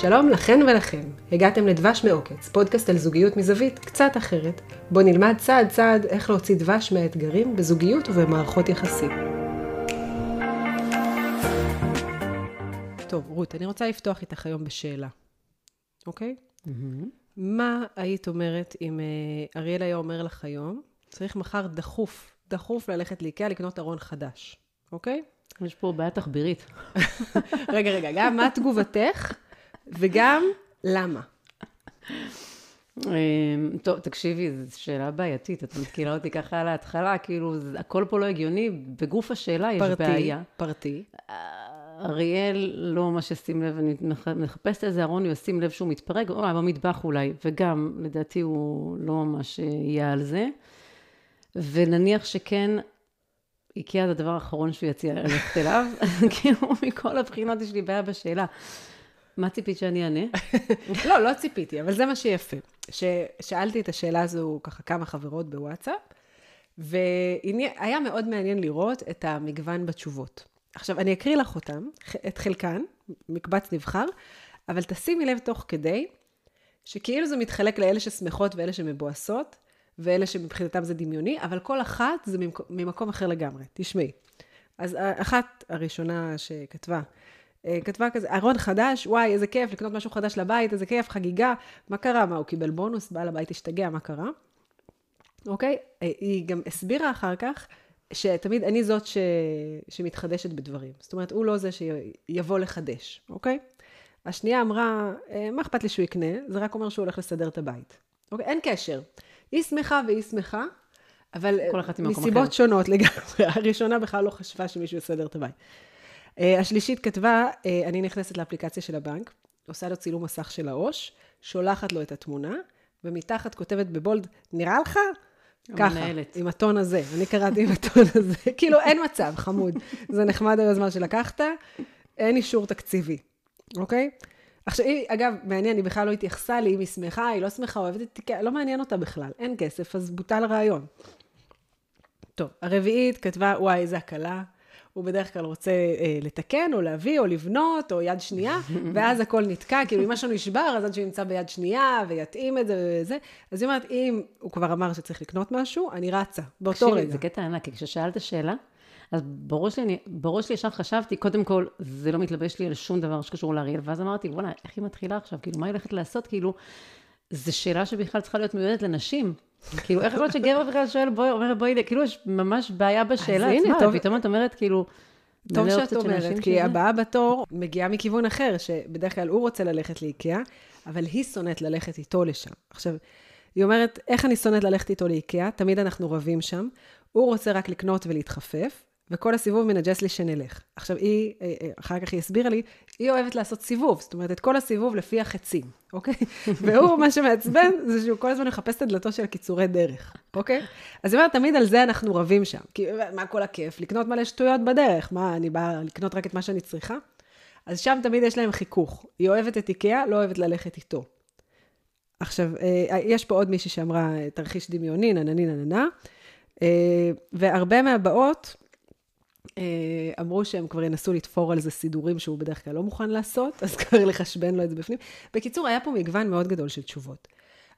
שלום לכן ולכם, הגעתם לדבש מעוקץ, פודקאסט על זוגיות מזווית קצת אחרת, בו נלמד צעד צעד איך להוציא דבש מהאתגרים בזוגיות ובמערכות יחסים. טוב, רות, אני רוצה לפתוח איתך היום בשאלה, אוקיי? Mm-hmm. מה היית אומרת אם אה, אריאל היה אומר לך היום, צריך מחר דחוף, דחוף ללכת לאיקאה לקנות ארון חדש, אוקיי? יש פה בעיה תחבירית. רגע, רגע, גם מה תגובתך וגם למה. אמ, טוב, תקשיבי, זו שאלה בעייתית, את מתקילה אותי ככה על ההתחלה, כאילו, הכל פה לא הגיוני, בגוף השאלה יש פרטי, בעיה. פרטי. אריאל לא ממש ישים לב, אני מחפשת איזה ארון, הוא ישים לב שהוא מתפרק, או במטבח אולי, וגם, לדעתי הוא לא ממש יהיה על זה. ונניח שכן, איקאה זה הדבר האחרון שהוא יציע ללכת אליו, כאילו, מכל הבחינות יש לי בעיה בשאלה. מה ציפית שאני אענה? לא, לא ציפיתי, אבל זה מה שיפה. ששאלתי את השאלה הזו ככה כמה חברות בוואטסאפ, והיה מאוד מעניין לראות את המגוון בתשובות. עכשיו, אני אקריא לך אותם, את חלקן, מקבץ נבחר, אבל תשימי לב תוך כדי, שכאילו זה מתחלק לאלה ששמחות ואלה שמבואסות, ואלה שמבחינתם זה דמיוני, אבל כל אחת זה ממקום אחר לגמרי. תשמעי. אז אחת הראשונה שכתבה, אה, כתבה כזה, ארון חדש, וואי, איזה כיף, לקנות משהו חדש לבית, איזה כיף, חגיגה. מה קרה? מה, הוא קיבל בונוס? בעל הבית השתגע, מה קרה? אוקיי? אה, היא גם הסבירה אחר כך, שתמיד אני זאת ש... שמתחדשת בדברים. זאת אומרת, הוא לא זה שיבוא לחדש, אוקיי? השנייה אמרה, אה, מה אכפת לי שהוא יקנה? זה רק אומר שהוא הולך לסדר את הבית. אוקיי? אין קשר. היא שמחה והיא שמחה, אבל מסיבות אחר. שונות לגמרי. הראשונה בכלל לא חשבה שמישהו יסדר את הבית. השלישית כתבה, uh, אני נכנסת לאפליקציה של הבנק, עושה לו צילום מסך של העו"ש, שולחת לו את התמונה, ומתחת כותבת בבולד, נראה לך? ככה, עם הטון הזה. אני קראתי עם הטון הזה. כאילו, אין מצב, חמוד. זה נחמד היוזמה שלקחת, אין אישור תקציבי, אוקיי? עכשיו, היא, אגב, מעניין, היא בכלל לא התייחסה לי, אם היא שמחה, היא לא שמחה, אוהבת את תיקה, לא מעניין אותה בכלל. אין כסף, אז בוטל הרעיון. טוב, הרביעית כתבה, וואי, איזה הקלה. הוא בדרך כלל רוצה אה, לתקן, או להביא, או לבנות, או יד שנייה, ואז הכל נתקע, כאילו אם משהו נשבר, אז עד שהוא ימצא ביד שנייה, ויתאים את זה וזה. אז היא אומרת, אם הוא כבר אמר שצריך לקנות משהו, אני רצה, באותו רגע. תקשיבי, זה קטע ענק, כי כששאלת שאלה, אז בראש שלי, בראש ישר חשבתי, קודם כל, זה לא מתלבש לי על שום דבר שקשור לאריאל, ואז אמרתי, וואלה, איך היא מתחילה עכשיו? כאילו, מה היא הולכת לעשות? כאילו, זו שאלה שבכלל צריכה להיות מיועדת לנשים. כאילו, איך יכול להיות שגבר בכלל שואל, בואי, אומר, בואי, כאילו, יש ממש בעיה בשאלה עצמה, טוב, ופתאום את אומרת, כאילו, טוב שאת אומרת, כי הבאה בתור מגיעה מכיוון אחר, שבדרך כלל הוא רוצה ללכת לאיקאה, אבל היא שונאת ללכת איתו לשם. עכשיו, היא אומרת, איך אני שונאת ללכת איתו לאיקאה? תמיד אנחנו רבים שם. הוא רוצה רק לקנות ולהתחפף, וכל הסיבוב מנג'ס לי שנלך. עכשיו, היא, אה, אה, אחר כך היא הסבירה לי, היא אוהבת לעשות סיבוב, זאת אומרת, את כל הסיבוב לפי החצים, אוקיי? והוא, מה שמעצבן, זה שהוא כל הזמן מחפש את הדלתות של קיצורי דרך, אוקיי? אז היא אומרת, תמיד על זה אנחנו רבים שם. כי מה כל הכיף? לקנות מלא שטויות בדרך. מה, אני באה לקנות רק את מה שאני צריכה? אז שם תמיד יש להם חיכוך. היא אוהבת את איקאה, לא אוהבת ללכת איתו. עכשיו, אה, יש פה עוד מישהי שאמרה, תרחיש דמיוני, ננני נננה, והרבה מהבאות, אה, אמרו שהם כבר ינסו לתפור על זה סידורים שהוא בדרך כלל לא מוכן לעשות, אז כבר לחשבן לו את זה בפנים. בקיצור, היה פה מגוון מאוד גדול של תשובות.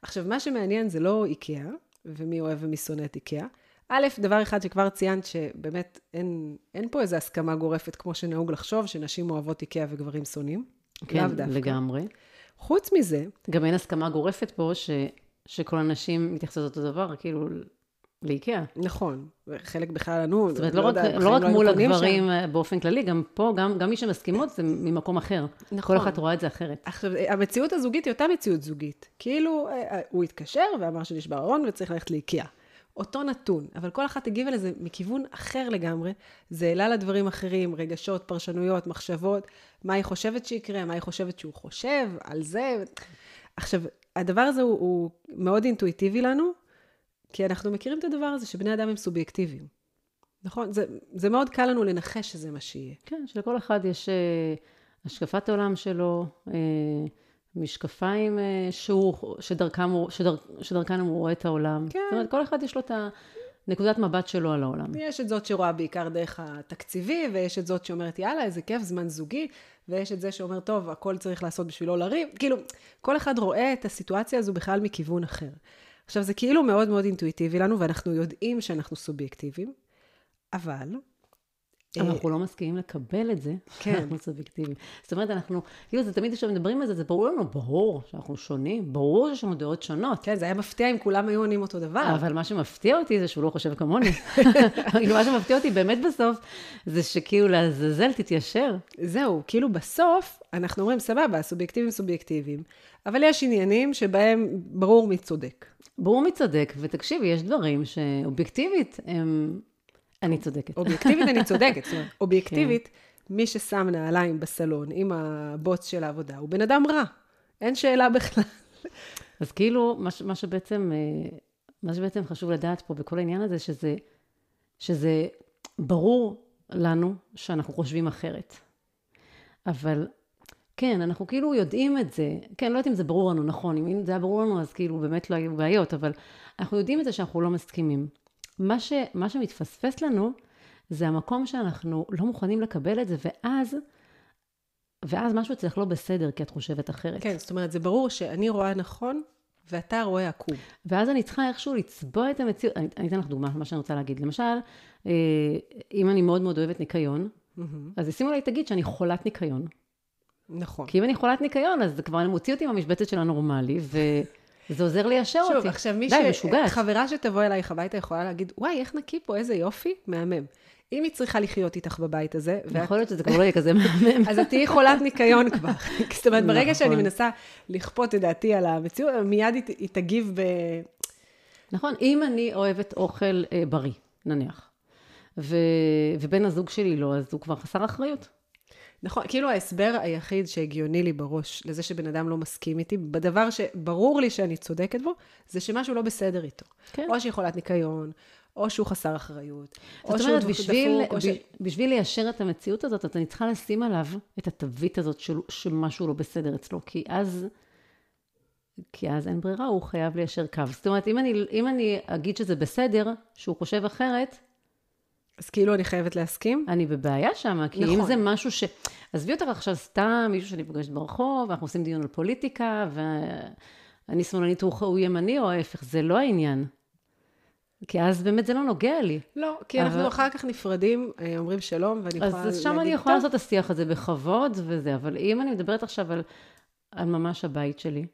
עכשיו, מה שמעניין זה לא איקאה, ומי אוהב ומי שונא את איקאה. א', דבר אחד שכבר ציינת, שבאמת אין, אין פה איזו הסכמה גורפת, כמו שנהוג לחשוב, שנשים אוהבות איקאה וגברים שונאים. כן, לגמרי. חוץ מזה... גם אין הסכמה גורפת פה, ש, שכל הנשים מתייחסות אותו דבר, כאילו, לאיקאה. נכון, חלק בכלל ענו, זאת אומרת, לא, לא, רק, לא רק לא מול הגברים שם. אה, באופן כללי, גם פה, גם, גם מי שמסכימות זה ממקום אחר. נכון. כל אחת רואה את זה אחרת. עכשיו, המציאות הזוגית היא אותה מציאות זוגית. כאילו, אה, אה, הוא התקשר ואמר שנשבר ארון וצריך ללכת לאיקאה. אותו נתון, אבל כל אחת הגיבה לזה מכיוון אחר לגמרי. זה העלה לדברים אחרים, רגשות, פרשנויות, מחשבות, מה היא חושבת שיקרה, מה היא חושבת שהוא חושב על זה. עכשיו, הדבר הזה הוא, הוא מאוד אינטואיטיבי לנו, כי אנחנו מכירים את הדבר הזה שבני אדם הם סובייקטיביים. נכון? זה, זה מאוד קל לנו לנחש שזה מה שיהיה. כן, שלכל אחד יש uh, השקפת העולם שלו, uh, משקפיים uh, שהוא, שדרכם, שדר, שדרכם הוא רואה את העולם. כן. זאת אומרת, כל אחד יש לו את, ה, נקודת מבט שלו על העולם. יש את זאת שרואה בעיקר דרך התקציבי, ויש את זאת שאומרת, יאללה, איזה כיף, זמן זוגי, ויש את זה שאומר, טוב, הכל צריך לעשות בשבילו לריב. כאילו, כל אחד רואה את הסיטואציה הזו בכלל מכיוון אחר. עכשיו, זה כאילו מאוד מאוד אינטואיטיבי לנו, ואנחנו יודעים שאנחנו סובייקטיביים, אבל אבל אנחנו לא מסכימים לקבל את זה, כן. אנחנו סובייקטיביים. זאת אומרת, אנחנו, כאילו, זה תמיד כשמדברים על זה, זה ברור לנו, ברור שאנחנו שונים, ברור שיש לנו דעות שונות. כן, זה היה מפתיע אם כולם היו עונים אותו דבר. אבל מה שמפתיע אותי זה שהוא לא חושב כמוני. כאילו, מה שמפתיע אותי באמת בסוף, זה שכאילו לעזאזל תתיישר. זהו, כאילו בסוף, אנחנו אומרים, סבבה, סובייקטיביים סובייקטיביים, אבל יש עניינים שבהם ברור מי צודק. ברור מי צודק, ותקשיבי, יש דברים שאובייקטיבית הם... אני צודקת. אובייקטיבית אני צודקת, זאת אומרת, אובייקטיבית, מי ששם נעליים בסלון עם הבוץ של העבודה, הוא בן אדם רע. אין שאלה בכלל. אז כאילו, מה, מה שבעצם, אה, מה שבעצם חשוב לדעת פה בכל העניין הזה, שזה, שזה ברור לנו שאנחנו חושבים אחרת. אבל כן, אנחנו כאילו יודעים את זה. כן, לא יודעת אם זה ברור לנו, נכון. אם זה היה ברור לנו, אז כאילו באמת לא היו בעיות, אבל אנחנו יודעים את זה שאנחנו לא מסכימים. מה, ש, מה שמתפספס לנו, זה המקום שאנחנו לא מוכנים לקבל את זה, ואז, ואז משהו אצלך לא בסדר, כי את חושבת אחרת. כן, זאת אומרת, זה ברור שאני רואה נכון, ואתה רואה עקום. ואז אני צריכה איכשהו לצבוע את המציאות. אני, אני אתן לך דוגמה, מה שאני רוצה להגיד. למשל, אה, אם אני מאוד מאוד אוהבת ניקיון, אז ישימו לי תגיד שאני חולת ניקיון. נכון. כי אם אני חולת ניקיון, אז זה כבר מוציא אותי מהמשבצת של הנורמלי, וזה עוזר ליישר אותי. שוב, עכשיו מי די, ש... משוגעת. חברה שתבוא אלייך הביתה יכולה להגיד, וואי, איך נקי פה, איזה יופי, מהמם. אם היא צריכה לחיות איתך בבית הזה, ואת יכול להיות שזה כבר לא יהיה כזה מהמם. אז את תהיי חולת ניקיון כבר. זאת אומרת, ברגע שאני נכון. מנסה לכפות את דעתי על המציאות, מיד היא, היא תגיב ב... נכון, אם אני אוהבת אוכל אה, בריא, נניח, ו, ובן הזוג שלי לא, אז הוא כבר חסר אחריות. נכון, כאילו ההסבר היחיד שהגיוני לי בראש לזה שבן אדם לא מסכים איתי, בדבר שברור לי שאני צודקת בו, זה שמשהו לא בסדר איתו. כן. או שהיא חולת ניקיון, או שהוא חסר אחריות, או שהוא אומרת, דפוק, בשביל, או ש... בשביל ליישר את המציאות הזאת, אני צריכה לשים עליו את התווית הזאת של, שמשהו לא בסדר אצלו, כי אז, כי אז אין ברירה, הוא חייב ליישר קו. זאת אומרת, אם אני, אם אני אגיד שזה בסדר, שהוא חושב אחרת, אז כאילו אני חייבת להסכים? אני בבעיה שם, כי נכון. אם זה משהו ש... עזבי אותך עכשיו סתם, מישהו שאני פוגשת ברחוב, אנחנו עושים דיון על פוליטיקה, ואני שמאלנית, הוא הוא ימני או ההפך, זה לא העניין. כי אז באמת זה לא נוגע לי. לא, כי אנחנו אבל- אחר כך נפרדים, אה, אומרים שלום, ואני יכולה להגיד, אז שם אני יכולה "טוב, לעשות את השיח הזה בכבוד וזה, אבל אם אני מדברת עכשיו על, על ממש הבית שלי,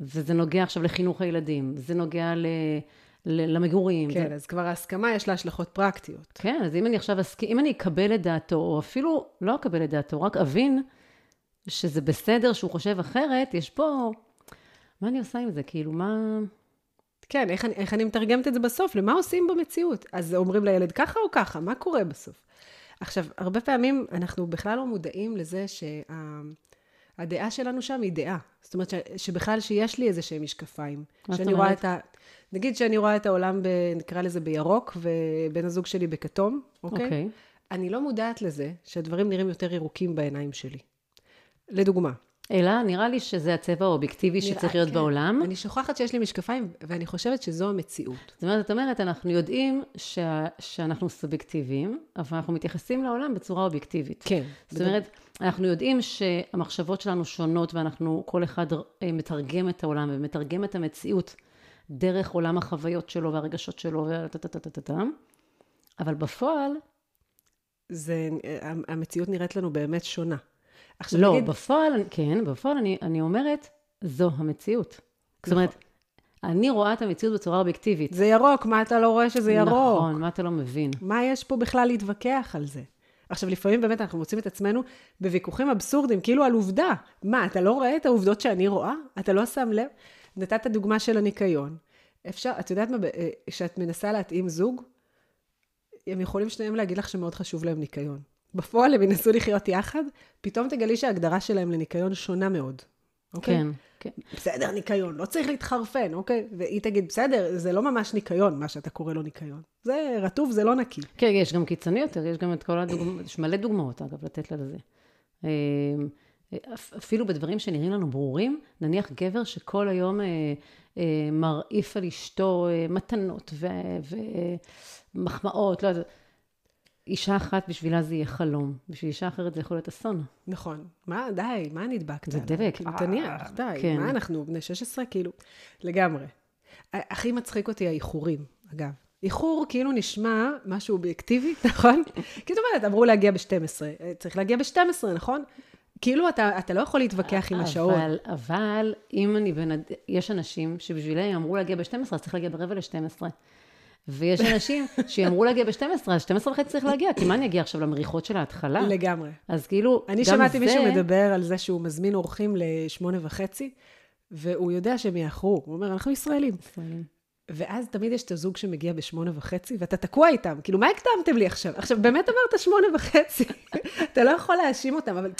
וזה נוגע עכשיו לחינוך הילדים, זה נוגע ל, למגורים. כן, זה, אז כבר ההסכמה יש לה השלכות פרקטיות. כן, אז אם אני עכשיו אסכים, אם אני אקבל את דעתו, או אפילו לא אקבל את דעתו, רק אבין שזה בסדר שהוא חושב אחרת, יש פה... מה אני עושה עם זה? כאילו, מה... כן, איך אני, איך אני מתרגמת את זה בסוף? למה עושים במציאות? אז אומרים לילד ככה או ככה? מה קורה בסוף? עכשיו, הרבה פעמים אנחנו בכלל לא מודעים לזה שהדעה שלנו שם היא דעה. זאת אומרת, ש, שבכלל שיש לי איזה שהם משקפיים. שאני רואה? את ה... נגיד שאני רואה את העולם, ב, נקרא לזה בירוק, ובן הזוג שלי בכתום, אוקיי? אוקיי. אני לא מודעת לזה שהדברים נראים יותר ירוקים בעיניים שלי. לדוגמה. אלא, נראה לי שזה הצבע האובייקטיבי שצריך להיות כן. בעולם. אני שוכחת שיש לי משקפיים, ואני חושבת שזו המציאות. זאת אומרת, את אומרת, אנחנו יודעים שה, שאנחנו סובייקטיביים, אבל אנחנו מתייחסים לעולם בצורה אובייקטיבית. כן. זאת אומרת, אנחנו יודעים שהמחשבות שלנו שונות, ואנחנו, כל אחד אה, מתרגם את העולם ומתרגם את המציאות דרך עולם החוויות שלו והרגשות שלו, וטה-טה-טה-טה-טה. אבל בפועל, זה, המציאות נראית לנו באמת שונה. עכשיו לא, נגיד, בפועל, כן, בפועל אני, אני אומרת, זו המציאות. זאת אומרת, אני רואה את המציאות בצורה אובייקטיבית. זה ירוק, מה אתה לא רואה שזה ירוק? נכון, מה אתה לא מבין? מה יש פה בכלל להתווכח על זה? עכשיו, לפעמים באמת אנחנו מוצאים את עצמנו בוויכוחים אבסורדים, כאילו על עובדה. מה, אתה לא רואה את העובדות שאני רואה? אתה לא שם לב? נתת דוגמה של הניקיון. אפשר, את יודעת מה, אה, כשאת מנסה להתאים זוג, הם יכולים שניהם להגיד לך שמאוד חשוב להם ניקיון. בפועל הם ינסו לחיות יחד, פתאום תגלי שההגדרה שלהם לניקיון שונה מאוד. אוקיי? כן, כן. בסדר, ניקיון, לא צריך להתחרפן, אוקיי? והיא תגיד, בסדר, זה לא ממש ניקיון, מה שאתה קורא לו ניקיון. זה רטוב, זה לא נקי. כן, יש גם קיצוני יותר, יש גם את כל הדוגמאות, יש מלא דוגמאות, אגב, לתת לה לזה. אה, אפילו בדברים שנראים לנו ברורים, נניח גבר שכל היום אה, אה, מרעיף על אשתו אה, מתנות ומחמאות, לא יודעת. אישה אחת בשבילה זה יהיה חלום, בשביל אישה אחרת זה יכול להיות אסון. נכון. מה, די, מה נדבקת? זה דבק. כאילו, תניח, די. כן. מה אנחנו, בני 16? כאילו, לגמרי. הכי מצחיק אותי האיחורים, אגב. איחור כאילו נשמע משהו אובייקטיבי, נכון? כי זאת אומרת, אמרו להגיע ב-12, צריך להגיע ב-12, נכון? כאילו אתה, אתה לא יכול להתווכח עם השעון. אבל, אבל אם אני בן... יש אנשים שבשבילם אמרו להגיע ב-12, אז צריך להגיע ברבע ל-12. ויש אנשים שאמרו להגיע ב-12, אז 12 וחצי צריך להגיע, כי מה אני אגיע עכשיו למריחות של ההתחלה? לגמרי. אז כאילו, אני שמעתי זה... מישהו מדבר על זה שהוא מזמין אורחים לשמונה וחצי, והוא יודע שהם יאחרו. הוא אומר, אנחנו ישראלים. ישראלים. ואז תמיד יש את הזוג שמגיע בשמונה וחצי, ואתה תקוע איתם. כאילו, מה הקדמתם לי עכשיו? עכשיו, באמת אמרת שמונה וחצי. אתה לא יכול להאשים אותם, אבל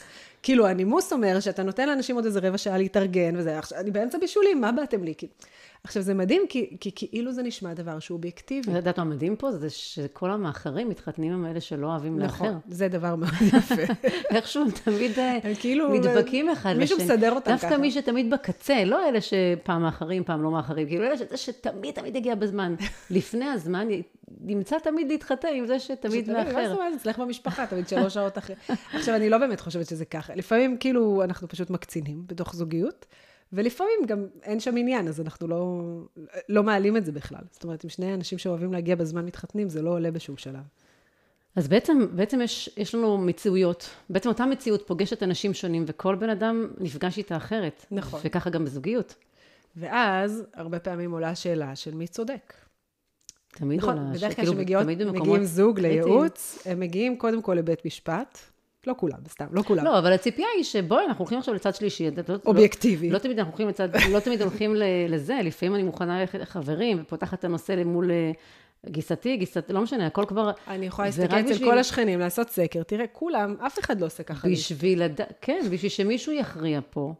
כאילו, הנימוס אומר שאתה נותן לאנשים עוד איזה רבע שעה להתארגן, וזה, עכשיו, אני באמצע בישולים, מה באתם לי? כאילו, עכשיו, זה מדהים, כי, כי כאילו זה נשמע דבר שהוא אובייקטיבי. את יודעת מה מדהים פה? זה שכל המאחרים מתחתנים עם אלה שלא אוהבים לאחר. נכון, זה דבר מאוד יפה. איכשהו הם תמיד אה, כאילו, נדבקים אחד לשני. מישהו מסדר אותם דווקא ככה. דווקא מי שתמיד בקצה, לא אלה שפעם מאחרים, פעם לא מאחרים, כאילו אלה שזה שתמיד תמיד יגיע בזמן. לפני הזמן, נמצא תמיד להתחתן עם זה שתמיד מאחר. מה זאת אומרת? אצלך במשפחה, תמיד שלוש שעות אחרי. עכשיו, אני לא באמת חושבת שזה ככה. לפעמים, כאילו, אנחנו פשוט מקצינים בתוך זוגיות. ולפעמים גם אין שם עניין, אז אנחנו לא, לא מעלים את זה בכלל. זאת אומרת, אם שני אנשים שאוהבים להגיע בזמן מתחתנים, זה לא עולה בשום שלב. אז בעצם, בעצם יש, יש לנו מציאויות. בעצם אותה מציאות פוגשת אנשים שונים, וכל בן אדם נפגש איתה אחרת. נכון. וככה גם בזוגיות. ואז, הרבה פעמים עולה השאלה של מי צודק. תמיד נכון, עולה. בדרך כלל כשמגיעים זוג לייעוץ, הם מגיעים קודם כל לבית משפט, לא כולם, סתם, לא כולם. לא, אבל הציפייה היא שבואי, אנחנו הולכים עכשיו לצד שלישי. לא- אובייקטיבי. לא, לא תמיד אנחנו הולכים לצד, לא תמיד הולכים לזה, לפעמים אני מוכנה ללכת לחברים, ופותחת את הנושא למול אה, גיסתי, גיסתי, לא משנה, הכל כבר... אני יכולה להסתכל אצל בשביל... כל השכנים, לעשות סקר, תראה, כולם, אף אחד לא עושה ככה. בשביל, לד... כן, בשביל שמישהו יכריע פה.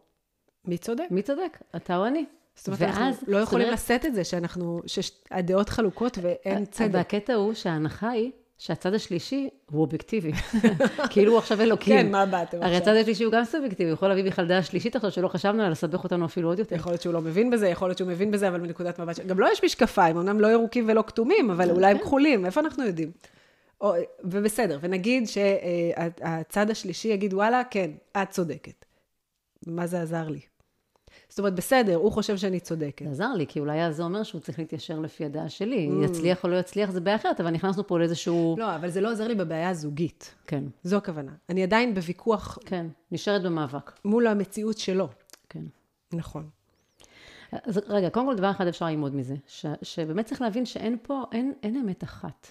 מי צודק? מי צודק? אתה או אני. זאת אומרת, ואז, אנחנו לא יכולים אומרת... לשאת את זה, שאנחנו, שהדעות חלוקות ואין צדק. והקטע הוא שההנחה היא שהצד השלישי הוא אובייקטיבי. כאילו הוא עכשיו אלוקים. כן, מה באתם עכשיו? הרי הצד השלישי הוא גם סובייקטיבי, הוא יכול להביא בכלל דעה שלישית עכשיו שלא חשבנו עליה, לסבך אותנו אפילו עוד יותר. יכול להיות שהוא לא מבין בזה, יכול להיות שהוא מבין בזה, אבל מנקודת מבט גם לא יש משקפיים, אמנם לא ירוקים ולא כתומים, אבל אולי הם כן. כחולים, איפה אנחנו יודעים? או, ובסדר, ונגיד שהצד השלישי יגיד, וואלה, כן, את צודקת. מה זה עזר לי? זאת אומרת, בסדר, הוא חושב שאני צודקת. זה עזר לי, כי אולי אז זה אומר שהוא צריך להתיישר לפי הדעה שלי. Mm. יצליח או לא יצליח זה בעיה אחרת, אבל נכנסנו פה לאיזשהו... לא, אבל זה לא עוזר לי בבעיה הזוגית. כן. זו הכוונה. אני עדיין בוויכוח... כן, נשארת במאבק. מול המציאות שלו. כן. נכון. אז רגע, קודם כל דבר אחד אפשר ללמוד מזה, ש, שבאמת צריך להבין שאין פה, אין, אין אמת אחת.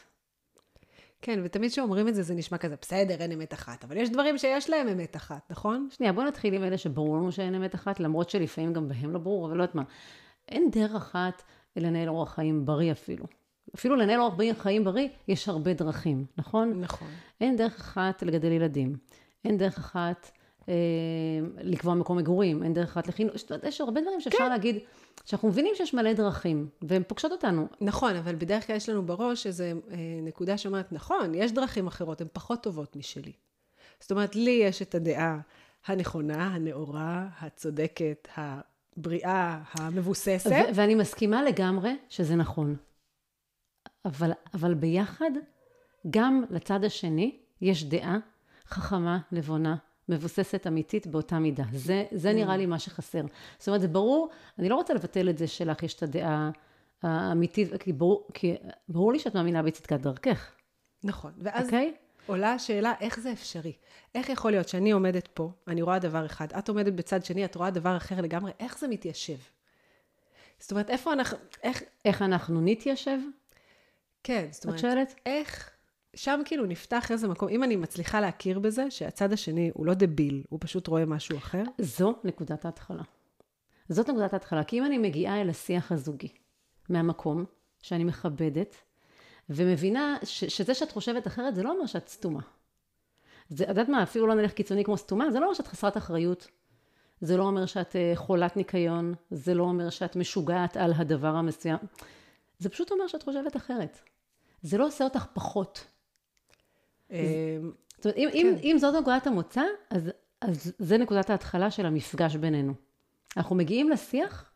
כן, ותמיד כשאומרים את זה, זה נשמע כזה, בסדר, אין אמת אחת, אבל יש דברים שיש להם אמת אחת, נכון? שנייה, בוא נתחיל עם אלה שברור לנו שאין אמת אחת, למרות שלפעמים גם בהם לא ברור, אבל לא יודעת מה. אין דרך אחת לנהל אורח חיים בריא אפילו. אפילו לנהל אורח חיים בריא, יש הרבה דרכים, נכון? נכון. אין דרך אחת לגדל ילדים. אין דרך אחת אה, לקבוע מקום מגורים, אין דרך אחת לחינוך, יש הרבה דברים שאפשר כן. להגיד, שאנחנו מבינים שיש מלא דרכים, והן פוגשות אותנו. נכון, אבל בדרך כלל יש לנו בראש איזו אה, נקודה שאומרת, נכון, יש דרכים אחרות, הן פחות טובות משלי. זאת אומרת, לי יש את הדעה הנכונה, הנאורה, הצודקת, הבריאה, המבוססת. ו- ואני מסכימה לגמרי שזה נכון. אבל, אבל ביחד, גם לצד השני יש דעה חכמה, נבונה, מבוססת אמיתית באותה מידה. זה, זה נראה mm. לי מה שחסר. זאת אומרת, זה ברור, אני לא רוצה לבטל את זה שלך יש את הדעה האמיתית, כי ברור, כי ברור לי שאת מאמינה בצדקת דרכך. נכון. ואז okay? אוקיי? עולה השאלה, איך זה אפשרי? איך יכול להיות שאני עומדת פה, אני רואה דבר אחד, את עומדת בצד שני, את רואה דבר אחר לגמרי, איך זה מתיישב? זאת אומרת, איפה אנחנו, איך... איך אנחנו נתיישב? כן, זאת אומרת, את שואלת? איך שם כאילו נפתח איזה מקום, אם אני מצליחה להכיר בזה, שהצד השני הוא לא דביל, הוא פשוט רואה משהו אחר. זו נקודת ההתחלה. זאת נקודת ההתחלה, כי אם אני מגיעה אל השיח הזוגי, מהמקום שאני מכבדת, ומבינה ש- שזה שאת חושבת אחרת, זה לא אומר שאת סתומה. זה, את יודעת מה, אפילו לא נלך קיצוני כמו סתומה, זה לא אומר שאת חסרת אחריות. זה לא אומר שאת אה, חולת ניקיון, זה לא אומר שאת משוגעת על הדבר המסוים. זה פשוט אומר שאת חושבת אחרת. זה לא עושה אותך פחות. אמ, זאת אומרת, אם, אם, כן. אם זאת נקודת המוצא, אז, אז זה נקודת ההתחלה של המפגש בינינו. אנחנו מגיעים לשיח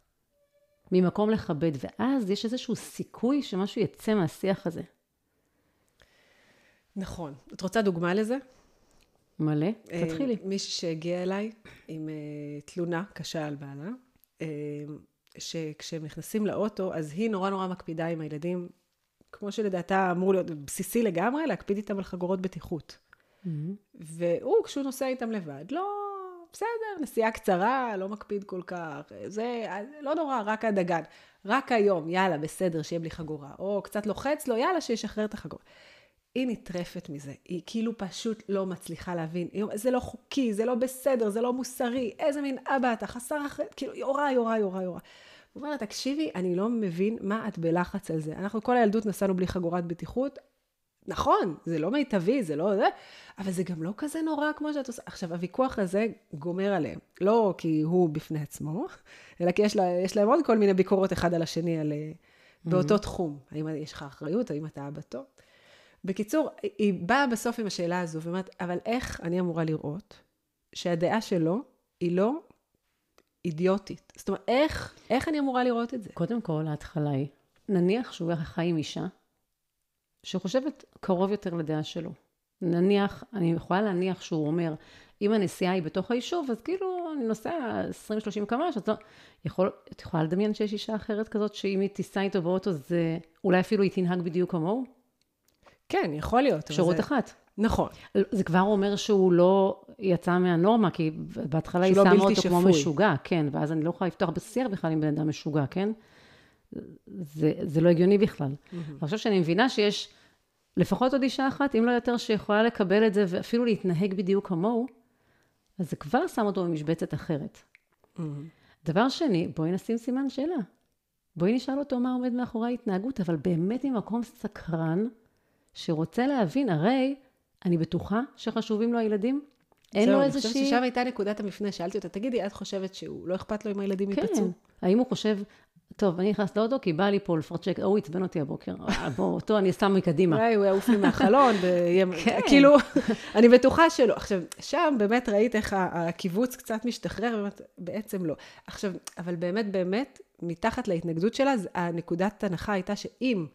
ממקום לכבד, ואז יש איזשהו סיכוי שמשהו יצא מהשיח הזה. נכון. את רוצה דוגמה לזה? מלא, אה, תתחילי. מישהי שהגיעה אליי עם אה, תלונה קשה על בעלה, אה, שכשהם נכנסים לאוטו, אז היא נורא נורא מקפידה עם הילדים, כמו שלדעתה אמור להיות בסיסי לגמרי, להקפיד איתם על חגורות בטיחות. והוא, כשהוא נוסע איתם לבד, לא, בסדר, נסיעה קצרה, לא מקפיד כל כך, זה לא נורא, רק הדגן. רק היום, יאללה, בסדר, שיהיה בלי חגורה. או קצת לוחץ לו, יאללה, שישחרר את החגורה. היא נטרפת מזה, היא כאילו פשוט לא מצליחה להבין. היא אומרת, זה לא חוקי, זה לא בסדר, זה לא מוסרי, איזה מין אבא אתה, חסר אחריות, כאילו, יורה, יורה, יורה, יורה. הוא אומר לה, תקשיבי, אני לא מבין מה את בלחץ על זה. אנחנו כל הילדות נסענו בלי חגורת בטיחות. נכון, זה לא מיטבי, זה לא זה, אבל זה גם לא כזה נורא כמו שאת עושה. עכשיו, הוויכוח הזה גומר עליהם. לא כי הוא בפני עצמו, אלא כי יש, לה, יש להם עוד כל מיני ביקורות אחד על השני על, mm-hmm. באותו תחום. האם יש לך אחריות, האם אתה אבא טוב? בקיצור, היא באה בסוף עם השאלה הזו, ואומרת, אבל איך אני אמורה לראות שהדעה שלו היא לא אידיוטית? זאת אומרת, איך, איך אני אמורה לראות את זה? קודם כל, ההתחלה היא, נניח שהוא חי עם אישה, שחושבת קרוב יותר לדעה שלו. נניח, אני יכולה להניח שהוא אומר, אם הנסיעה היא בתוך היישוב, אז כאילו אני נוסע 20-30 קמ"ש, אז לא, יכול, את יכולה לדמיין שיש אישה אחרת כזאת, שאם היא תיסע איתו באוטו, זה אולי אפילו היא תנהג בדיוק כמוהו? כן, יכול להיות. אפשרות זה... אחת. נכון. זה כבר אומר שהוא לא יצא מהנורמה, כי בהתחלה היא לא שמה אותו שפוי. כמו משוגע, כן, ואז אני לא יכולה לפתוח בשיח בכלל עם בן אדם משוגע, כן? זה, זה לא הגיוני בכלל. Mm-hmm. אני חושבת שאני מבינה שיש לפחות עוד אישה אחת, אם לא יותר, שיכולה לקבל את זה ואפילו להתנהג בדיוק כמוהו, אז זה כבר שם אותו במשבצת אחרת. Mm-hmm. דבר שני, בואי נשים סימן שאלה. בואי נשאל אותו מה עומד מאחורי ההתנהגות, אבל באמת ממקום סקרן, שרוצה להבין, הרי אני בטוחה שחשובים לו הילדים. אין לו איזושהי... אני חושבת ששם הייתה נקודת המפנה. שאלתי אותה, תגידי, את חושבת שהוא לא אכפת לו אם הילדים כן. ייפצעו? האם הוא חושב, טוב, אני נכנס לאוטו כי בא לי פה לפרצ'ק, הוא עצבן אותי הבוקר, בוא, אותו אני שם מקדימה. אולי הוא יעוף לי מהחלון, כן. כאילו, אני בטוחה שלא. עכשיו, שם באמת ראית איך הקיבוץ קצת משתחרר, בעצם לא. עכשיו, אבל באמת, באמת, מתחת להתנגדות שלה, הנקודת הנחה הייתה שאם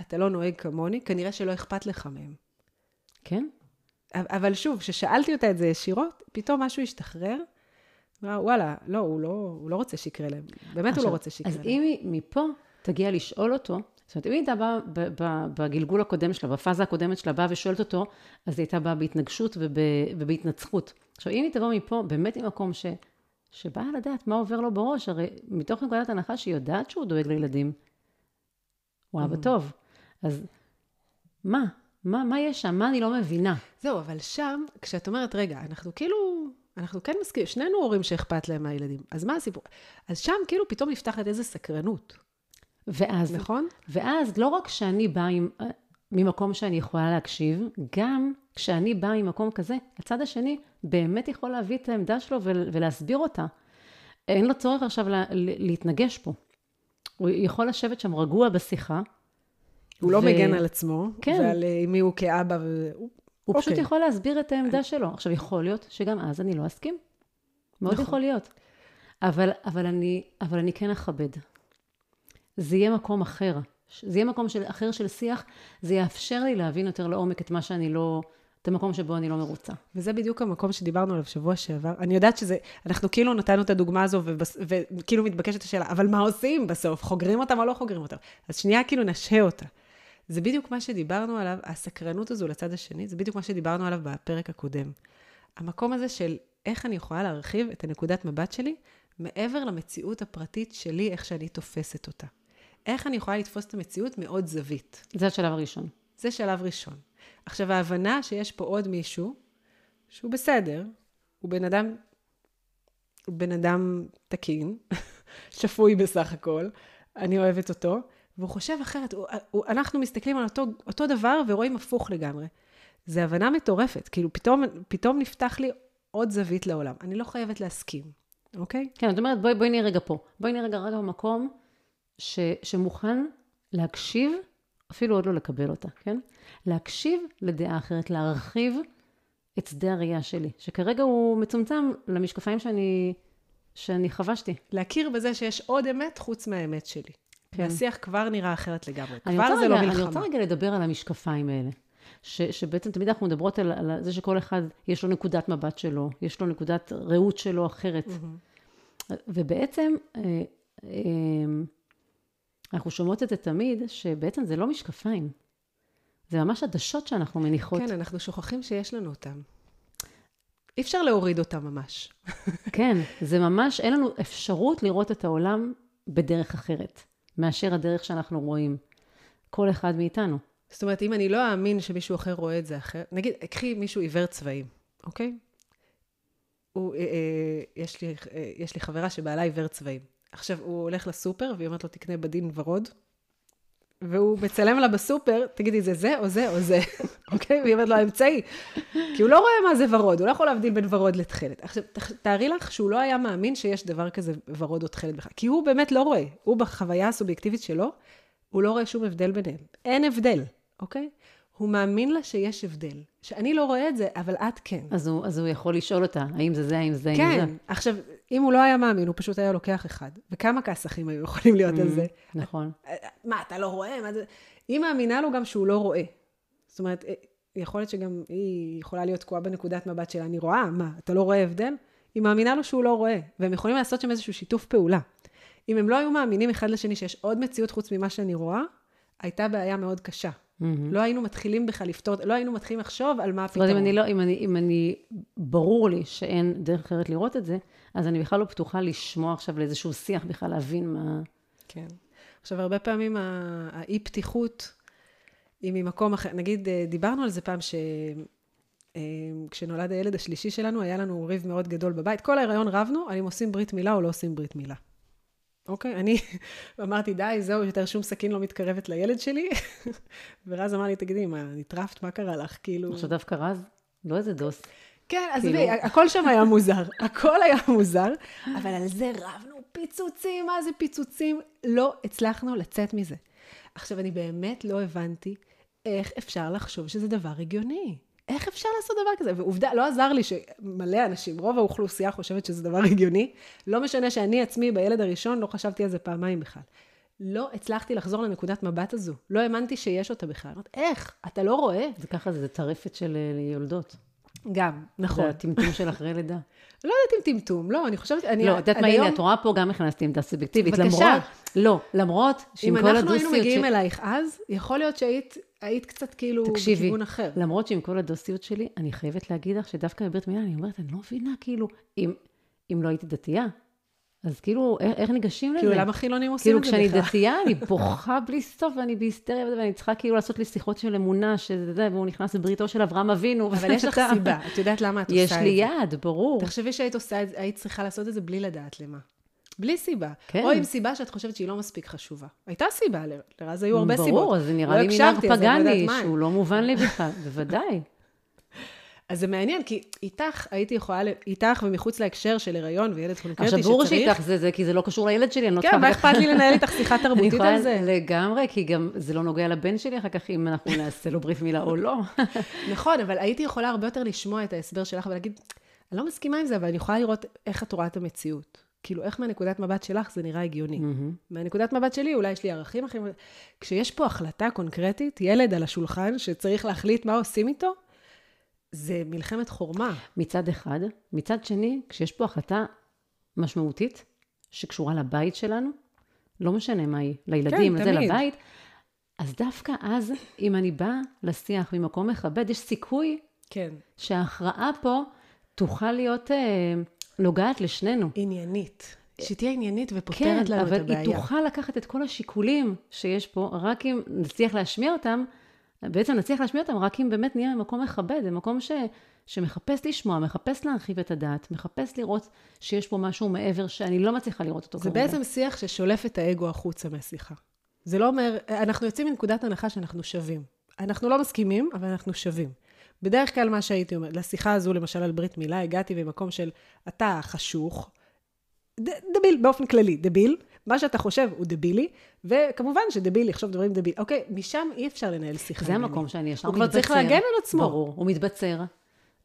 אתה לא נוהג כמוני, כנראה שלא אכפת לך מהם. כן? אבל שוב, כששאלתי אותה את זה ישירות, פתאום משהו השתחרר. וואלה, לא, הוא לא, הוא לא רוצה שיקרה להם. באמת עכשיו, הוא לא רוצה שיקרה אז להם. אז אם היא מפה תגיע לשאול אותו, זאת אומרת, אם היא הייתה באה בגלגול הקודם שלה, בפאזה הקודמת שלה, באה ושואלת אותו, אז היא הייתה באה בהתנגשות וב, ובהתנצחות. עכשיו, אם היא תבוא מפה, באמת ממקום ש, שבאה לדעת מה עובר לו בראש, הרי מתוך נקודת הנחה שהיא יודעת שהוא דואג לילדים, הוא אבא mm. טוב. אז מה? מה, מה יש שם? מה אני לא מבינה? זהו, אבל שם, כשאת אומרת, רגע, אנחנו כאילו, אנחנו כן מסכימים, שנינו הורים שאכפת להם מהילדים, אז מה הסיפור? אז שם כאילו פתאום נפתחת איזו סקרנות. ואז, נכון? ואז לא רק שאני באה עם, ממקום שאני יכולה להקשיב, גם כשאני באה ממקום כזה, הצד השני באמת יכול להביא את העמדה שלו ולהסביר אותה. אין לו צורך עכשיו לה, להתנגש פה. הוא יכול לשבת שם רגוע בשיחה, הוא לא ו... לא מגן על עצמו, כן. ועל אה, מי הוא כאבא. ו... הוא אוקיי. פשוט יכול להסביר את העמדה שלו. עכשיו, יכול להיות שגם אז אני לא אסכים. מאוד נכון. יכול להיות. אבל, אבל, אני, אבל אני כן אכבד. זה יהיה מקום אחר. זה יהיה מקום של, אחר של שיח, זה יאפשר לי להבין יותר לעומק את מה שאני לא, את המקום שבו אני לא מרוצה. וזה בדיוק המקום שדיברנו עליו שבוע שעבר. אני יודעת שזה, אנחנו כאילו נתנו את הדוגמה הזו, ובס, וכאילו מתבקשת השאלה, אבל מה עושים בסוף? חוגרים אותם או לא חוגרים אותם? אז שנייה כאילו נשהה אותה. זה בדיוק מה שדיברנו עליו, הסקרנות הזו לצד השני, זה בדיוק מה שדיברנו עליו בפרק הקודם. המקום הזה של איך אני יכולה להרחיב את הנקודת מבט שלי מעבר למציאות הפרטית שלי, איך שאני תופסת אותה. איך אני יכולה לתפוס את המציאות מעוד זווית. זה השלב הראשון. זה שלב ראשון. עכשיו, ההבנה שיש פה עוד מישהו, שהוא בסדר, הוא בן אדם, הוא בן אדם תקין, שפוי בסך הכל, אני אוהבת אותו, והוא חושב אחרת, הוא, הוא, אנחנו מסתכלים על אותו, אותו דבר ורואים הפוך לגמרי. זה הבנה מטורפת, כאילו פתאום, פתאום נפתח לי עוד זווית לעולם. אני לא חייבת להסכים, אוקיי? כן, זאת אומרת, בואי, בואי נהיה רגע פה. בואי נהיה רגע רגע במקום ש, שמוכן להקשיב, אפילו עוד לא לקבל אותה, כן? להקשיב לדעה אחרת, להרחיב את שדה הראייה שלי, שכרגע הוא מצומצם למשקפיים שאני, שאני חבשתי. להכיר בזה שיש עוד אמת חוץ מהאמת שלי. כן. והשיח כבר נראה אחרת לגמרי. אני כבר זה לא אני מלחמה. רוצה רגע לדבר על המשקפיים האלה. ש, שבעצם תמיד אנחנו מדברות על, על זה שכל אחד יש לו נקודת מבט שלו, יש לו נקודת ראות שלו אחרת. ובעצם, אה, אה, אנחנו שומעות את זה תמיד, שבעצם זה לא משקפיים. זה ממש עדשות שאנחנו מניחות. כן, אנחנו שוכחים שיש לנו אותם. אי אפשר להוריד אותם ממש. כן, זה ממש, אין לנו אפשרות לראות את העולם בדרך אחרת, מאשר הדרך שאנחנו רואים. כל אחד מאיתנו. זאת אומרת, אם אני לא אאמין שמישהו אחר רואה את זה אחרת, נגיד, קחי מישהו עיוור צבעים, אוקיי? הוא, אה, אה, יש, לי, אה, יש לי חברה שבעלה עיוור צבעים. עכשיו, הוא הולך לסופר, והיא אומרת לו, תקנה בדין ורוד, והוא מצלם לה בסופר, תגידי, זה זה או זה או זה, אוקיי? והיא אומרת לו, האמצעי. כי הוא לא רואה מה זה ורוד, הוא לא יכול להבדיל בין ורוד לתכלת. עכשיו, תארי לך שהוא לא היה מאמין שיש דבר כזה ורוד או תכלת בכלל, כי הוא באמת לא רואה. הוא בחוויה הסובייקטיבית שלו, הוא לא רואה שום הבדל ביניהם. אין הבדל, אוקיי? הוא מאמין לה שיש הבדל. שאני לא רואה את זה, אבל את כן. אז הוא, אז הוא יכול לשאול אותה, האם זה זה, האם זה, האם כן. זה. עכשיו, אם הוא לא היה מאמין, הוא פשוט היה לוקח אחד. וכמה כסחים היו יכולים להיות על זה? נכון. מה, אתה לא רואה? מה זה? היא מאמינה לו גם שהוא לא רואה. זאת אומרת, אה, יכול להיות שגם היא יכולה להיות תקועה בנקודת מבט שלה, אני רואה, מה, אתה לא רואה הבדל? היא מאמינה לו שהוא לא רואה, והם יכולים לעשות שם איזשהו שיתוף פעולה. אם הם לא היו מאמינים אחד לשני שיש עוד מציאות חוץ ממה שאני רואה, הייתה בעיה מאוד קשה. לא היינו מתחילים בכלל לפתור, לא היינו מתחילים לחשוב על מה זאת אומרת, הפתרון. אם אני לא, אם אני, אם אני, ברור לי שאין דרך אחרת לראות את זה, אז אני בכלל לא פתוחה לשמוע עכשיו לאיזשהו שיח, בכלל להבין מה... כן. עכשיו, הרבה פעמים האי-פתיחות היא ממקום אחר. נגיד, אה, דיברנו על זה פעם ש... אה, כשנולד הילד השלישי שלנו, היה לנו ריב מאוד גדול בבית. כל ההיריון רבנו על אם עושים ברית מילה או לא עושים ברית מילה. אוקיי? אני אמרתי, די, זהו, יותר שום סכין לא מתקרבת לילד שלי. ורז אמר לי, תגידי, מה, נטרפת? מה קרה לך? כאילו... עכשיו דווקא רז, לא איזה דוס. כן, כאילו- עזבי, הכל שם היה מוזר, הכל היה מוזר, אבל על זה רבנו פיצוצים, מה זה פיצוצים? לא הצלחנו לצאת מזה. עכשיו, אני באמת לא הבנתי איך אפשר לחשוב שזה דבר הגיוני. איך אפשר לעשות דבר כזה? ועובדה, לא עזר לי שמלא אנשים, רוב האוכלוסייה חושבת שזה דבר הגיוני. לא משנה שאני עצמי, בילד הראשון, לא חשבתי על זה פעמיים בכלל. לא הצלחתי לחזור לנקודת מבט הזו. לא האמנתי שיש אותה בכלל. אמרתי, איך? אתה לא רואה? זה ככה, זה טרפת של אה, יולדות. גם, נכון. זה הטמטום של אחרי לידה. לא יודעת אם טמטום, לא, אני חושבת, אני... לא, את יודעת מה, הנה, את רואה פה גם הכנסתי עמדה סובייקטיבית. בבקשה. למרות, לא, למרות שעם אם כל אנחנו היינו הדוסיות... מגיעים אלייך אז, יכול להיות שהיית היית קצת כאילו תקשיבי, בכיוון אחר. למרות שעם כל הדוסיות שלי, אני חייבת להגיד לך שדווקא בברית מילה, אני אומרת, אני לא מבינה, כאילו, אם, אם לא הייתי דתייה, אז כאילו, איך, איך ניגשים לזה? כאילו, למה חילונים עושים כאילו, את זה כשאני בכלל? דתייה, אני בוכה בלי סוף, ואני בהיסטריה, ואני צריכה כאילו לעשות לי שיחות של אמונה, שזה זה, והוא נכנס לבריתו של אברהם אבינו. אבל יש לך סיבה, את יודעת למה את עושה את יש זה. לי יד, ברור. תחשבי שהיית עושה את זה, היית צריכה לעשות את זה בלי לדעת למה. בלי סיבה. כן. או עם סיבה שאת חושבת שהיא לא מספיק חשובה. הייתה סיבה, ל- לרז היו הרבה סיבות. ברור, זה נראה לא לי מנהג אני לא פגאני, הם. שהוא לא מובן לי בכלל, בוודאי. אז זה מעניין, כי איתך הייתי יכולה, איתך ומחוץ להקשר של הריון וילד קונקרטי עכשיו, ברור שצריך... שאיתך זה זה, כי זה לא קשור לילד שלי, אני לא כן, צריכה... מה אכפת לי לנהל איתך שיחה אני תרבותית על זה? לגמרי, כי גם זה לא נוגע לבן שלי אחר כך, אם אנחנו נעשה לו ברית מילה או לא. נכון, אבל הייתי יכולה הרבה יותר לשמוע את ההסבר שלך ולהגיד, אני לא מסכימה עם זה, אבל אני יכולה לראות איך את רואה את המציאות. כאילו, איך מהנקודת מבט שלך זה נראה הגיוני. מהנקודת מבט שלי, אולי יש לי ערכים אחרים. כשיש פה החלטה קונקרטית, ילד על השולחן שצריך להחליט מה עושים איתו, זה מלחמת חורמה. מצד אחד. מצד שני, כשיש פה החלטה משמעותית, שקשורה לבית שלנו, לא משנה מה היא, לילדים, כן, וזה תמיד. לבית, אז דווקא אז, אם אני באה לשיח ממקום מכבד, יש סיכוי כן. שההכרעה פה תוכל להיות אה, נוגעת לשנינו. עניינית. שתהיה עניינית כן, ופותרת לנו את אבל הבעיה. היא תוכל לקחת את כל השיקולים שיש פה, רק אם נצליח להשמיע אותם, בעצם נצליח להשמיע אותם רק אם באמת נהיה במקום מכבד, במקום ש, שמחפש לשמוע, מחפש להרחיב את הדעת, מחפש לראות שיש פה משהו מעבר שאני לא מצליחה לראות אותו זה כרגע. בעצם שיח ששולף את האגו החוצה מהשיחה. זה לא אומר, אנחנו יוצאים מנקודת הנחה שאנחנו שווים. אנחנו לא מסכימים, אבל אנחנו שווים. בדרך כלל מה שהייתי אומרת, לשיחה הזו, למשל על ברית מילה, הגעתי במקום של אתה חשוך, ד, דביל, באופן כללי, דביל, מה שאתה חושב הוא דבילי, וכמובן שדביל יחשוב דברים דביל. אוקיי, משם אי אפשר לנהל שיחה. זה. המקום שאני ישר הוא כבר צריך מתבצר. להגן על עצמו. ברור, הוא מתבצר.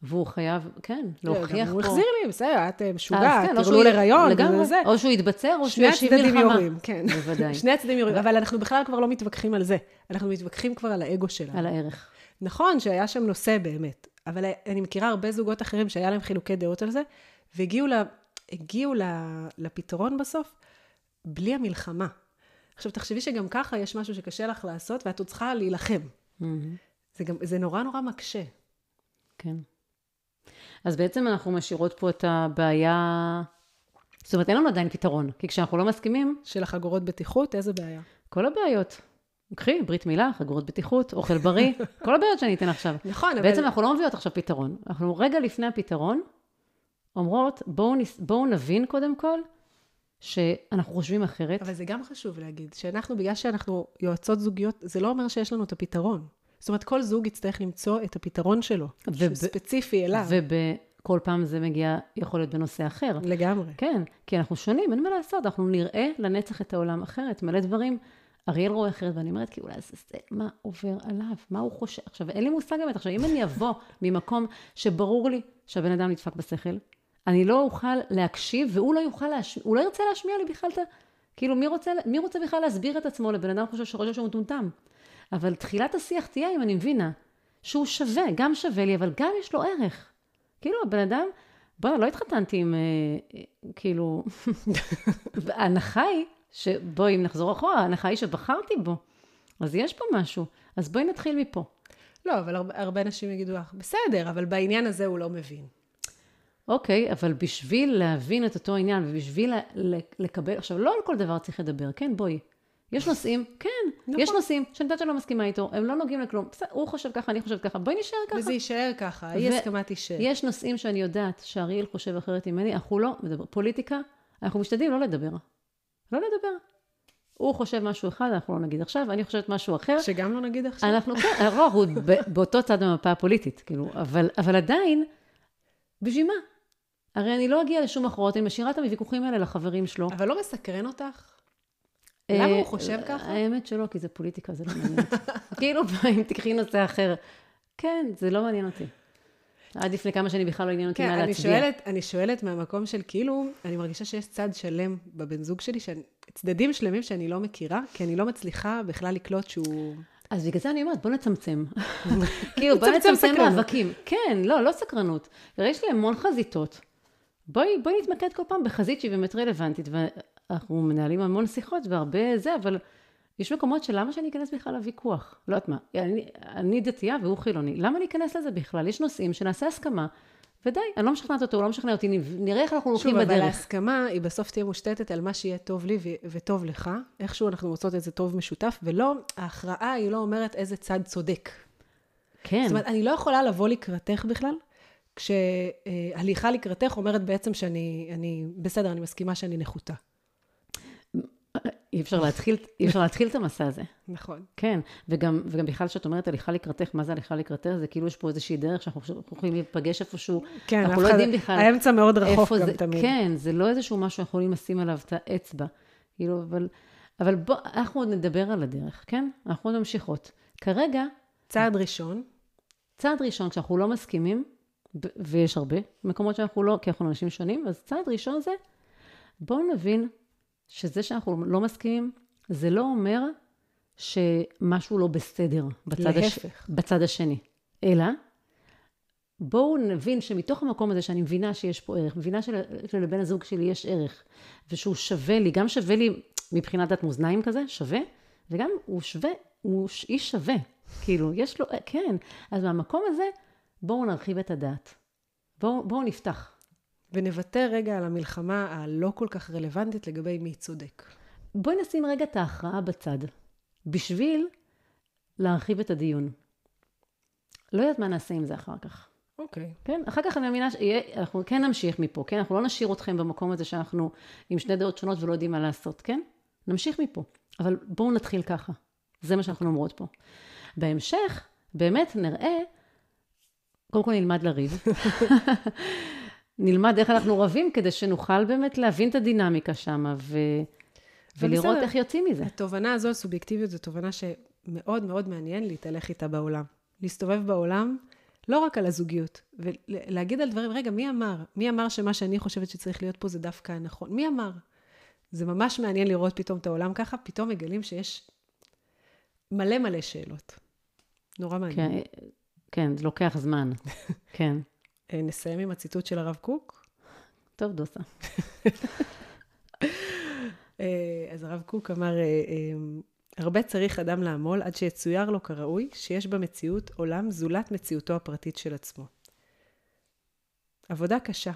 והוא חייב, כן, להוכיח גם פה. הוא החזיר לי, בסדר, את אה, משוגעת, כן, הריון, לגמרי. וזה. או שהוא יתבצר, או שהוא שני ישיב הצדדים מלחמה. יורים, כן. בוודאי. שני הצדדים יורים, אבל אנחנו בכלל כבר לא מתווכחים על זה. אנחנו מתווכחים כבר על האגו שלנו. על הערך. נכון שהיה שם נושא באמת, אבל אני מכירה הרבה זוגות אחרים שהיה להם חילוקי דעות על זה, והגיעו ל, הגיעו ל, לפתרון בסוף בלי המלחמה. עכשיו, תחשבי שגם ככה יש משהו שקשה לך לעשות, ואת עוד צריכה להילחם. מהמם. זה, גם, זה נורא נורא מקשה. כן. אז בעצם אנחנו משאירות פה את הבעיה, זאת אומרת, אין לנו עדיין פתרון, כי כשאנחנו לא מסכימים, של החגורות בטיחות, איזה בעיה. כל הבעיות. קחי, ברית מילה, חגורות בטיחות, אוכל בריא, כל הבעיות שאני אתן עכשיו. נכון, אבל... בעצם אנחנו לא מביאות עכשיו פתרון. אנחנו רגע לפני הפתרון אומרות, בואו, נס... בואו נבין קודם כל שאנחנו חושבים אחרת. אבל זה גם חשוב להגיד, שאנחנו, בגלל שאנחנו יועצות זוגיות, זה לא אומר שיש לנו את הפתרון. זאת אומרת, כל זוג יצטרך למצוא את הפתרון שלו, וב- שהוא ספציפי אליו. ובכל פעם זה מגיע, יכול להיות בנושא אחר. לגמרי. כן, כי אנחנו שונים, אין מה לעשות, אנחנו נראה לנצח את העולם אחרת, מלא דברים. אריאל רואה אחרת, ואני אומרת, כאילו, אז זה מה עובר עליו, מה הוא חושב. עכשיו, אין לי מושג באמת, עכשיו, אם אני אבוא ממקום שברור לי שהבן אדם נדפק בשכל, אני לא אוכל להקשיב, והוא לא יוכל להשמיע, הוא לא ירצה להשמיע לי בכלל את ה... כאילו, מי רוצה, מי רוצה בכלל להסביר את עצמו לבן אדם חושב שחושב שהוא מטומטם? אבל תחילת השיח תהיה אם אני מבינה שהוא שווה, גם שווה לי, אבל גם יש לו ערך. כאילו, הבן אדם, בוא'נה, לא התחתנתי עם, אה, אה, כאילו, ההנחה היא, שבואי, אם נחזור אחורה, ההנחה היא שבחרתי בו. אז יש פה משהו. אז בואי נתחיל מפה. לא, אבל הרבה, הרבה אנשים יגידו לך, בסדר, אבל בעניין הזה הוא לא מבין. אוקיי, אבל בשביל להבין את אותו עניין ובשביל לקבל, עכשיו, לא על כל דבר צריך לדבר, כן, בואי. יש נושאים, כן, נכון. יש נושאים שאני יודעת שאני לא מסכימה איתו, הם לא נוגעים לכלום. בסדר, הוא חושב ככה, אני חושבת ככה, בואי נשאר ככה. וזה יישאר ככה, אי הסכמה תישאר. יש נושאים שאני יודעת שאריאל חושב אחרת ממני, אנחנו לא מדבר. פוליטיקה, אנחנו משתדלים לא לדבר. לא לדבר. הוא חושב משהו אחד, אנחנו לא נגיד עכשיו, אני חושבת משהו אחר. שגם לא נגיד עכשיו. אנחנו, כן, לא, אנחנו ב- באותו צד במפה הפוליטית, כאילו, אבל, אבל עדיין, בשביל מה? הרי אני לא אגיע לשום הכרעות, אני משאירה את הוויכוחים האלה לחברים שלו. אבל לא מסקרן אותך? למה הוא אה, חושב ככה? האמת שלא, כי זה פוליטיקה, זה לא מעניין אותי. כאילו, אם תקחי נושא אחר, כן, זה לא מעניין אותי. עד לפני כמה שנים בכלל לא עניין אותי כן, מה אני להצביע. שואלת, אני שואלת מהמקום של כאילו, אני מרגישה שיש צד שלם בבן זוג שלי, שאני, צדדים שלמים שאני לא מכירה, כי אני לא מצליחה בכלל לקלוט שהוא... אז בגלל זה אני אומרת, בוא נצמצם. כאילו, בוא נצמצם. מאבקים. כן, לא, לא סקרנות. יש לי המון חזיתות. בואי, בואי נתמקד כל פעם בחזית שהיא באמת רלוונטית, ואנחנו מנהלים המון שיחות והרבה זה, אבל יש מקומות שלמה שאני אכנס בכלל לוויכוח? לא יודעת מה, אני, אני דתייה והוא חילוני, למה אני אכנס לזה בכלל? יש נושאים שנעשה הסכמה, ודי, אני לא משכנעת אותו, הוא לא משכנע אותי, נראה איך אנחנו הולכים שוב, אבל בדרך. ההסכמה היא בסוף תהיה מושתתת על מה שיהיה טוב לי וטוב לך. איכשהו אנחנו מוצאות איזה טוב משותף, ולא, ההכרעה היא לא אומרת איזה צד צודק. כן, זאת אומרת, אני לא יכולה לבוא לקראתך בכלל, כשהליכה לקראתך אומרת בעצם שאני, אני, בסדר, אני מסכימה שאני נחותה. אי אפשר להתחיל, אי אפשר להתחיל את המסע הזה. נכון. כן, וגם, וגם בכלל כשאת אומרת הליכה לקראתך, מה זה הליכה לקראתך? זה כאילו יש פה איזושהי דרך שאנחנו יכולים להיפגש איפשהו, כן, אנחנו לא יודעים בכלל האמצע מאוד רחוק גם זה, תמיד. כן, זה לא איזשהו משהו שאנחנו יכולים לשים עליו את האצבע, כאילו, אבל, אבל בוא, אנחנו עוד נדבר על הדרך, כן? אנחנו עוד ממשיכות. כרגע, צעד ראשון, צעד ראשון, כשאנחנו לא מסכימים, ויש הרבה מקומות שאנחנו לא, כי אנחנו אנשים שונים, אז צעד ראשון זה, בואו נבין שזה שאנחנו לא מסכימים, זה לא אומר שמשהו לא בסדר בצד, הש... בצד השני, אלא בואו נבין שמתוך המקום הזה שאני מבינה שיש פה ערך, מבינה של... שלבן הזוג שלי יש ערך, ושהוא שווה לי, גם שווה לי מבחינת דת מאזניים כזה, שווה, וגם הוא שווה, הוא איש שווה, כאילו, יש לו, כן, אז מהמקום הזה, בואו נרחיב את הדעת. בואו בוא נפתח. ונוותר רגע על המלחמה הלא כל כך רלוונטית לגבי מי צודק. בואי נשים רגע את ההכרעה בצד, בשביל להרחיב את הדיון. לא יודעת מה נעשה עם זה אחר כך. אוקיי. כן? אחר כך אני מאמינה שאנחנו כן נמשיך מפה, כן? אנחנו לא נשאיר אתכם במקום הזה שאנחנו עם שני דעות שונות ולא יודעים מה לעשות, כן? נמשיך מפה. אבל בואו נתחיל ככה. זה מה שאנחנו אומרות פה. בהמשך, באמת נראה, קודם כל נלמד לריב. נלמד איך אנחנו רבים כדי שנוכל באמת להבין את הדינמיקה שם ו... ולראות בסדר. איך יוצאים מזה. התובנה הזו, סובייקטיביות, זו תובנה שמאוד מאוד מעניין להתהלך איתה בעולם. להסתובב בעולם, לא רק על הזוגיות, ולהגיד על דברים, רגע, מי אמר? מי אמר שמה שאני חושבת שצריך להיות פה זה דווקא הנכון? מי אמר? זה ממש מעניין לראות פתאום את העולם ככה, פתאום מגלים שיש מלא מלא שאלות. נורא מעניין. כן, כן זה לוקח זמן. כן. אה, נסיים עם הציטוט של הרב קוק. טוב, דוסה. אה, אז הרב קוק אמר, אה, הרבה צריך אדם לעמול עד שיצויר לו כראוי שיש במציאות עולם זולת מציאותו הפרטית של עצמו. עבודה קשה.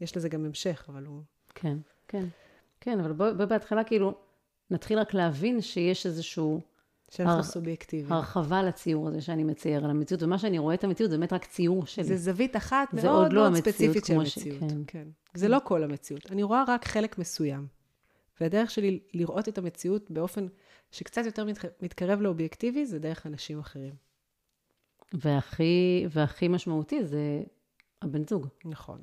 יש לזה גם המשך, אבל הוא... כן, כן. כן, אבל בואי בוא בהתחלה כאילו נתחיל רק להבין שיש איזשהו... שאנחנו הר... סובייקטיביים. הרחבה לציור הזה שאני מצייר על המציאות, ומה שאני רואה את המציאות זה באמת רק ציור שלי. זה זווית אחת מאוד מאוד לא ספציפית של המציאות. ש... כן. כן. זה לא כל המציאות. אני רואה רק חלק מסוים. והדרך שלי לראות את המציאות באופן שקצת יותר מתקרב לאובייקטיבי, זה דרך אנשים אחרים. והכי, והכי משמעותי זה הבן זוג. נכון.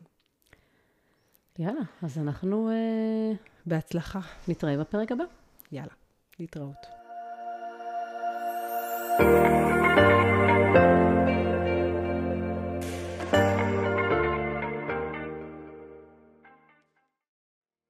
יאללה, אז אנחנו... אה, בהצלחה. נתראה בפרק הבא. יאללה, להתראות. Thank you.